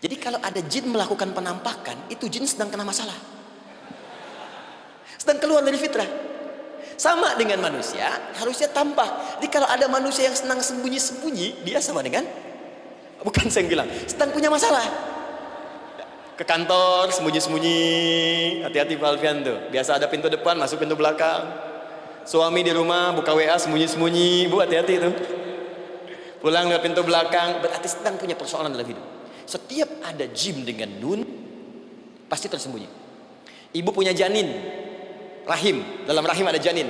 Jadi kalau ada jin melakukan penampakan, itu jin sedang kena masalah. Sedang keluar dari fitrah. Sama dengan manusia, harusnya tampak. Jadi kalau ada manusia yang senang sembunyi-sembunyi, dia sama dengan bukan saya bilang, sedang punya masalah. Ke kantor sembunyi-sembunyi, hati-hati Pak Alfian tuh. Biasa ada pintu depan, masuk pintu belakang. Suami di rumah buka WA sembunyi-sembunyi, Bu hati-hati itu. Pulang lewat pintu belakang, berarti sedang punya persoalan dalam hidup. Setiap ada jim dengan nun, pasti tersembunyi. Ibu punya janin, rahim, dalam rahim ada janin.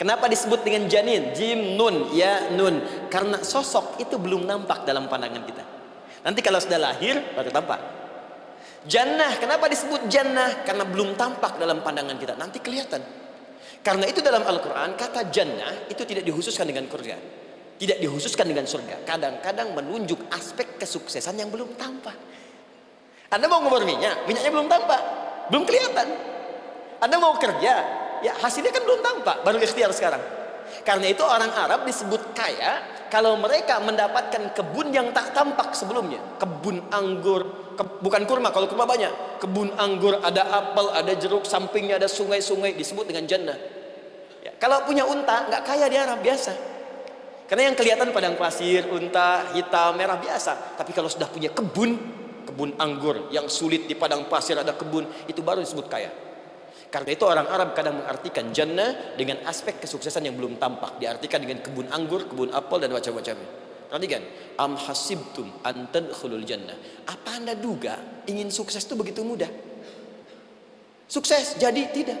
Kenapa disebut dengan janin? Jim nun, ya nun. Karena sosok itu belum nampak dalam pandangan kita. Nanti kalau sudah lahir, baru tampak. Jannah, kenapa disebut jannah? Karena belum tampak dalam pandangan kita. Nanti kelihatan. Karena itu dalam Al-Quran, kata jannah itu tidak dikhususkan dengan surga tidak dikhususkan dengan surga. Kadang-kadang menunjuk aspek kesuksesan yang belum tampak. Anda mau ngomong minyak, minyaknya belum tampak, belum kelihatan. Anda mau kerja, ya hasilnya kan belum tampak, baru ikhtiar sekarang. Karena itu orang Arab disebut kaya kalau mereka mendapatkan kebun yang tak tampak sebelumnya. Kebun anggur, ke, bukan kurma, kalau kurma banyak. Kebun anggur, ada apel, ada jeruk, sampingnya ada sungai-sungai, disebut dengan jannah. Ya, kalau punya unta, nggak kaya di Arab, biasa. Karena yang kelihatan padang pasir, unta, hitam, merah biasa. Tapi kalau sudah punya kebun, kebun anggur yang sulit di padang pasir ada kebun, itu baru disebut kaya. Karena itu orang Arab kadang mengartikan jannah dengan aspek kesuksesan yang belum tampak. Diartikan dengan kebun anggur, kebun apel dan macam-macamnya. Perhatikan, am hasibtum an tadkhulul jannah. Apa Anda duga ingin sukses itu begitu mudah? Sukses jadi tidak.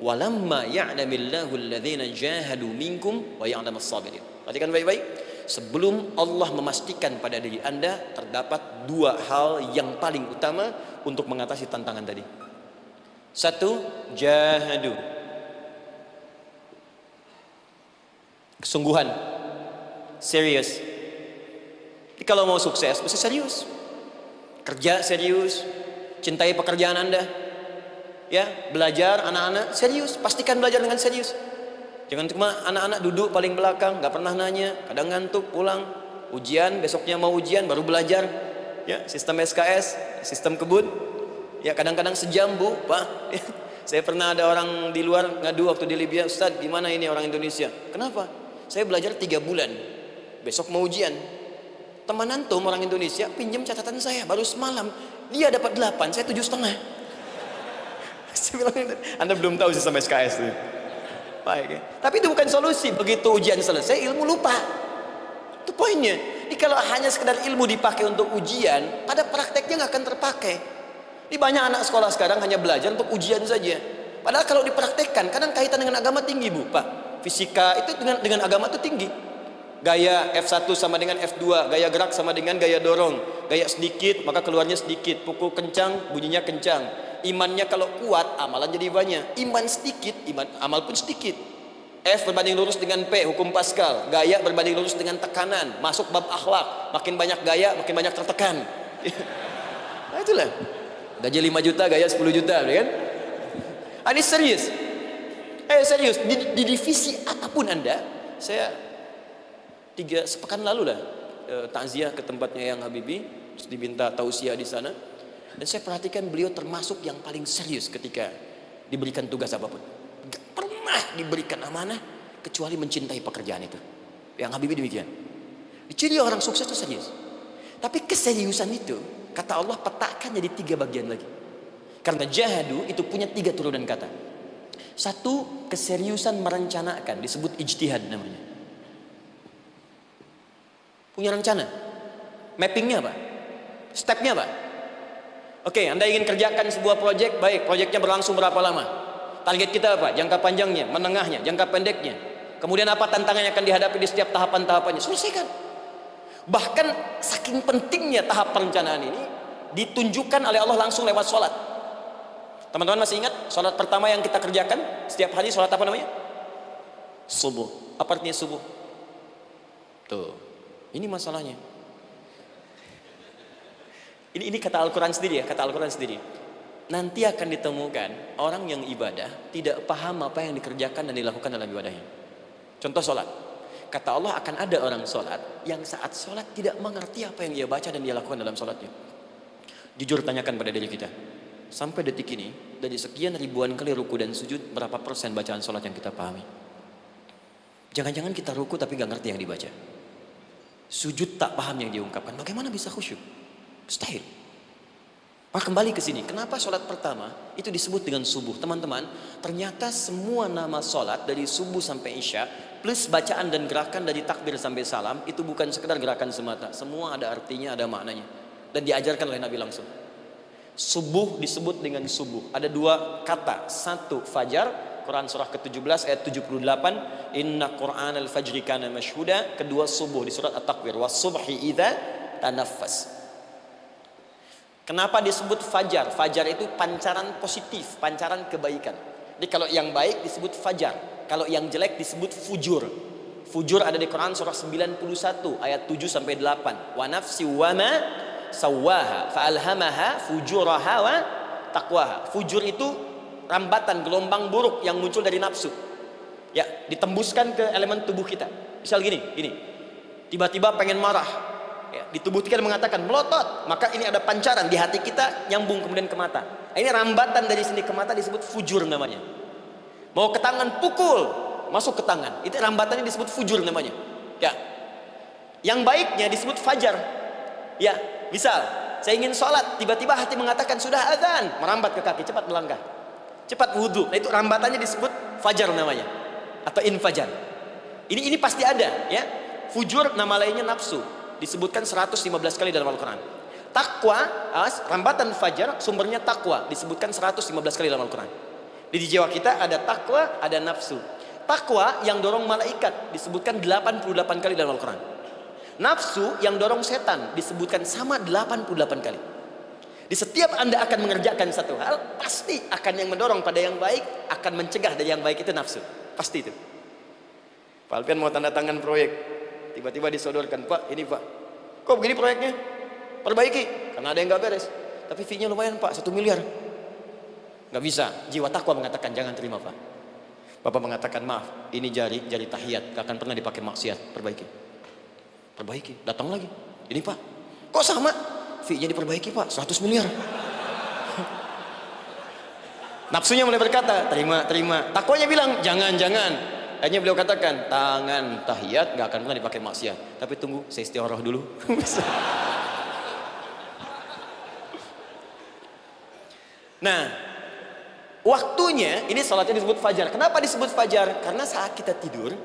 Walamma ya'lamillahu alladhina jahadu minkum wa ya'lamas sabirin. Perhatikan baik-baik. Sebelum Allah memastikan pada diri Anda terdapat dua hal yang paling utama untuk mengatasi tantangan tadi. Satu, jahadu. Kesungguhan. Serius. Jadi kalau mau sukses, mesti serius. Kerja serius. Cintai pekerjaan Anda. Ya, belajar anak-anak serius. Pastikan belajar dengan serius. Jangan cuma anak-anak duduk paling belakang, nggak pernah nanya, kadang ngantuk pulang, ujian besoknya mau ujian baru belajar, ya sistem SKS, sistem kebun, ya kadang-kadang sejam bu, pak. Saya pernah ada orang di luar ngadu waktu di Libya, Ustaz gimana ini orang Indonesia? Kenapa? Saya belajar tiga bulan, besok mau ujian. Teman antum orang Indonesia pinjam catatan saya baru semalam, dia dapat delapan, saya tujuh setengah. Anda belum tahu sistem SKS itu. Baik. Ya. Tapi itu bukan solusi. Begitu ujian selesai, ilmu lupa. Itu poinnya. Jadi kalau hanya sekedar ilmu dipakai untuk ujian, pada prakteknya nggak akan terpakai. Ini banyak anak sekolah sekarang hanya belajar untuk ujian saja. Padahal kalau dipraktekkan, kadang kaitan dengan agama tinggi, Bu, Pak. Fisika itu dengan dengan agama itu tinggi. Gaya F1 sama dengan F2, gaya gerak sama dengan gaya dorong. Gaya sedikit, maka keluarnya sedikit. Pukul kencang, bunyinya kencang imannya kalau kuat amalan jadi banyak. Iman sedikit iman amal pun sedikit. F berbanding lurus dengan P hukum Pascal. Gaya berbanding lurus dengan tekanan. Masuk bab akhlak. Makin banyak gaya makin banyak tertekan. Nah itulah. Gaji 5 juta gaya 10 juta kan? Ah, ini serius. Eh serius. Di, di divisi apa pun anda saya tiga sepekan lalu lah eh, takziah ke tempatnya yang Habibi terus diminta tausiah di sana dan saya perhatikan beliau termasuk yang paling serius ketika diberikan tugas apa pun. Gak pernah diberikan amanah kecuali mencintai pekerjaan itu. Yang Habibie demikian. Ciri orang sukses itu serius. Tapi keseriusan itu, kata Allah petakan jadi tiga bagian lagi. Karena jahadu itu punya tiga turunan kata. Satu, keseriusan merencanakan, disebut ijtihad namanya. Punya rencana. Mappingnya apa? Stepnya apa? Oke, Anda ingin kerjakan sebuah proyek, baik, proyeknya berlangsung berapa lama? Target kita apa? Jangka panjangnya, menengahnya, jangka pendeknya. Kemudian apa tantangan yang akan dihadapi di setiap tahapan-tahapannya? Selesaikan. Bahkan saking pentingnya tahap perencanaan ini ditunjukkan oleh Allah langsung lewat sholat. Teman-teman masih ingat sholat pertama yang kita kerjakan setiap hari sholat apa namanya? Subuh. Apa artinya subuh? Tuh, ini masalahnya. Ini ini kata Al-Quran sendiri ya, kata Al-Quran sendiri. Nanti akan ditemukan orang yang ibadah tidak paham apa yang dikerjakan dan dilakukan dalam ibadahnya. Contoh sholat. Kata Allah akan ada orang sholat yang saat sholat tidak mengerti apa yang ia baca dan dia lakukan dalam sholatnya. Jujur tanyakan pada diri kita. Sampai detik ini, dari sekian ribuan kali ruku dan sujud, berapa persen bacaan sholat yang kita pahami? Jangan-jangan kita ruku tapi gak ngerti yang dibaca. Sujud tak paham yang diungkapkan. Bagaimana bisa khusyuk? Mustahil. Maka kembali ke sini, kenapa sholat pertama itu disebut dengan subuh? Teman-teman, ternyata semua nama sholat dari subuh sampai isya, plus bacaan dan gerakan dari takbir sampai salam, itu bukan sekedar gerakan semata. Semua ada artinya, ada maknanya. Dan diajarkan oleh Nabi langsung. Subuh disebut dengan subuh. Ada dua kata. Satu, fajar. Quran surah ke-17 ayat 78. Inna Quran al-fajri kana mashhuda. Kedua, subuh di surat At-Takwir. Was subhi idha tanaffas. Kenapa disebut fajar? Fajar itu pancaran positif, pancaran kebaikan. Jadi kalau yang baik disebut fajar, kalau yang jelek disebut fujur. Fujur ada di Quran surah 91 ayat 7 sampai 8. Wa nafsi wa ma sawaha fa alhamaha fujuraha wa taqwaha. Fujur itu rambatan gelombang buruk yang muncul dari nafsu. Ya, ditembuskan ke elemen tubuh kita. Misal gini, gini. Tiba-tiba pengen marah, ya, di tubuh kita mengatakan melotot. Maka ini ada pancaran di hati kita nyambung kemudian ke mata. Ini rambatan dari sini ke mata disebut fujur namanya. Mau ke tangan pukul. Masuk ke tangan. Itu rambatannya disebut fujur namanya. Ya. Yang baiknya disebut fajar. Ya misal saya ingin sholat tiba-tiba hati mengatakan sudah azan. Merambat ke kaki cepat melangkah. Cepat wudhu nah, itu rambatannya disebut fajar namanya. Atau infajar. Ini ini pasti ada ya. Fujur nama lainnya nafsu disebutkan 115 kali dalam Al-Quran. Takwa, rambatan fajar, sumbernya takwa, disebutkan 115 kali dalam Al-Quran. Di jiwa kita ada takwa, ada nafsu. Takwa yang dorong malaikat disebutkan 88 kali dalam Al-Quran. Nafsu yang dorong setan disebutkan sama 88 kali. Di setiap Anda akan mengerjakan satu hal, pasti akan yang mendorong pada yang baik, akan mencegah dari yang baik itu nafsu. Pasti itu. Pak Alpian mau tanda tangan proyek, Tiba-tiba disodorkan, Pak, ini Pak. Kok begini proyeknya? Perbaiki, karena ada yang nggak beres. Tapi fee-nya lumayan Pak, satu miliar. Nggak bisa. Jiwa takwa mengatakan jangan terima Pak. Bapak mengatakan maaf, ini jari jari tahiyat, gak akan pernah dipakai maksiat. Perbaiki. Perbaiki. Datang lagi. Ini Pak. Kok sama? Fee-nya diperbaiki Pak, 100 miliar. Nafsunya mulai berkata, terima, terima. Takwanya bilang, jangan, jangan. Hanya beliau katakan tangan tahiyat gak akan pernah dipakai maksiat. Tapi tunggu saya istiqoroh dulu. nah, waktunya ini salatnya disebut fajar. Kenapa disebut fajar? Karena saat kita tidur,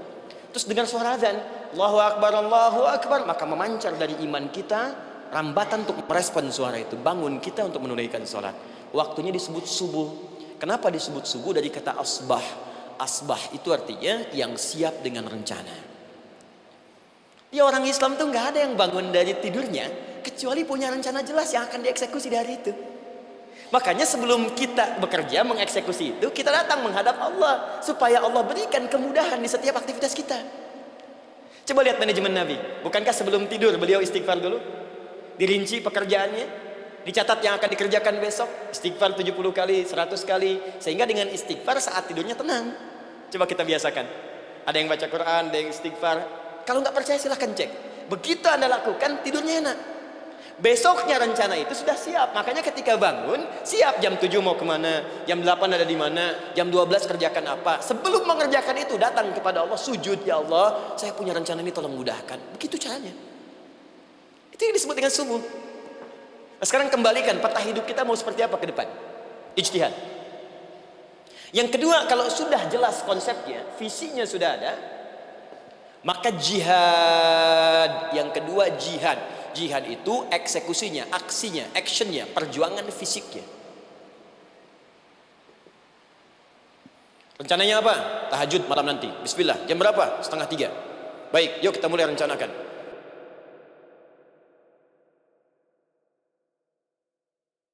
terus dengar suara azan, Allahu Akbar, Allahu Akbar, maka memancar dari iman kita rambatan untuk merespon suara itu, bangun kita untuk menunaikan salat. Waktunya disebut subuh. Kenapa disebut subuh dari kata asbah? Asbah itu artinya yang siap dengan rencana. Ya orang Islam tuh nggak ada yang bangun dari tidurnya kecuali punya rencana jelas yang akan dieksekusi dari itu. Makanya sebelum kita bekerja mengeksekusi itu, kita datang menghadap Allah supaya Allah berikan kemudahan di setiap aktivitas kita. Coba lihat manajemen Nabi. Bukankah sebelum tidur beliau istighfar dulu? Dirinci pekerjaannya, dicatat yang akan dikerjakan besok, istighfar 70 kali, 100 kali, sehingga dengan istighfar saat tidurnya tenang. Coba kita biasakan. Ada yang baca Quran, ada yang istighfar. Kalau nggak percaya silahkan cek. Begitu anda lakukan tidurnya enak. Besoknya rencana itu sudah siap. Makanya ketika bangun, siap jam 7 mau ke mana, jam 8 ada di mana, jam 12 kerjakan apa. Sebelum mengerjakan itu datang kepada Allah, sujud ya Allah, saya punya rencana ini tolong mudahkan. Begitu caranya. Itu yang disebut dengan subuh. Nah, sekarang kembalikan peta hidup kita mau seperti apa ke depan. Ijtihad. Yang kedua, kalau sudah jelas konsepnya, visinya sudah ada, maka jihad. Yang kedua jihad. Jihad itu eksekusinya, aksinya, actionnya, perjuangan fisiknya. Rencananya apa? Tahajud malam nanti. Bismillah. Jam berapa? Setengah tiga. Baik, yuk kita mulai rencanakan.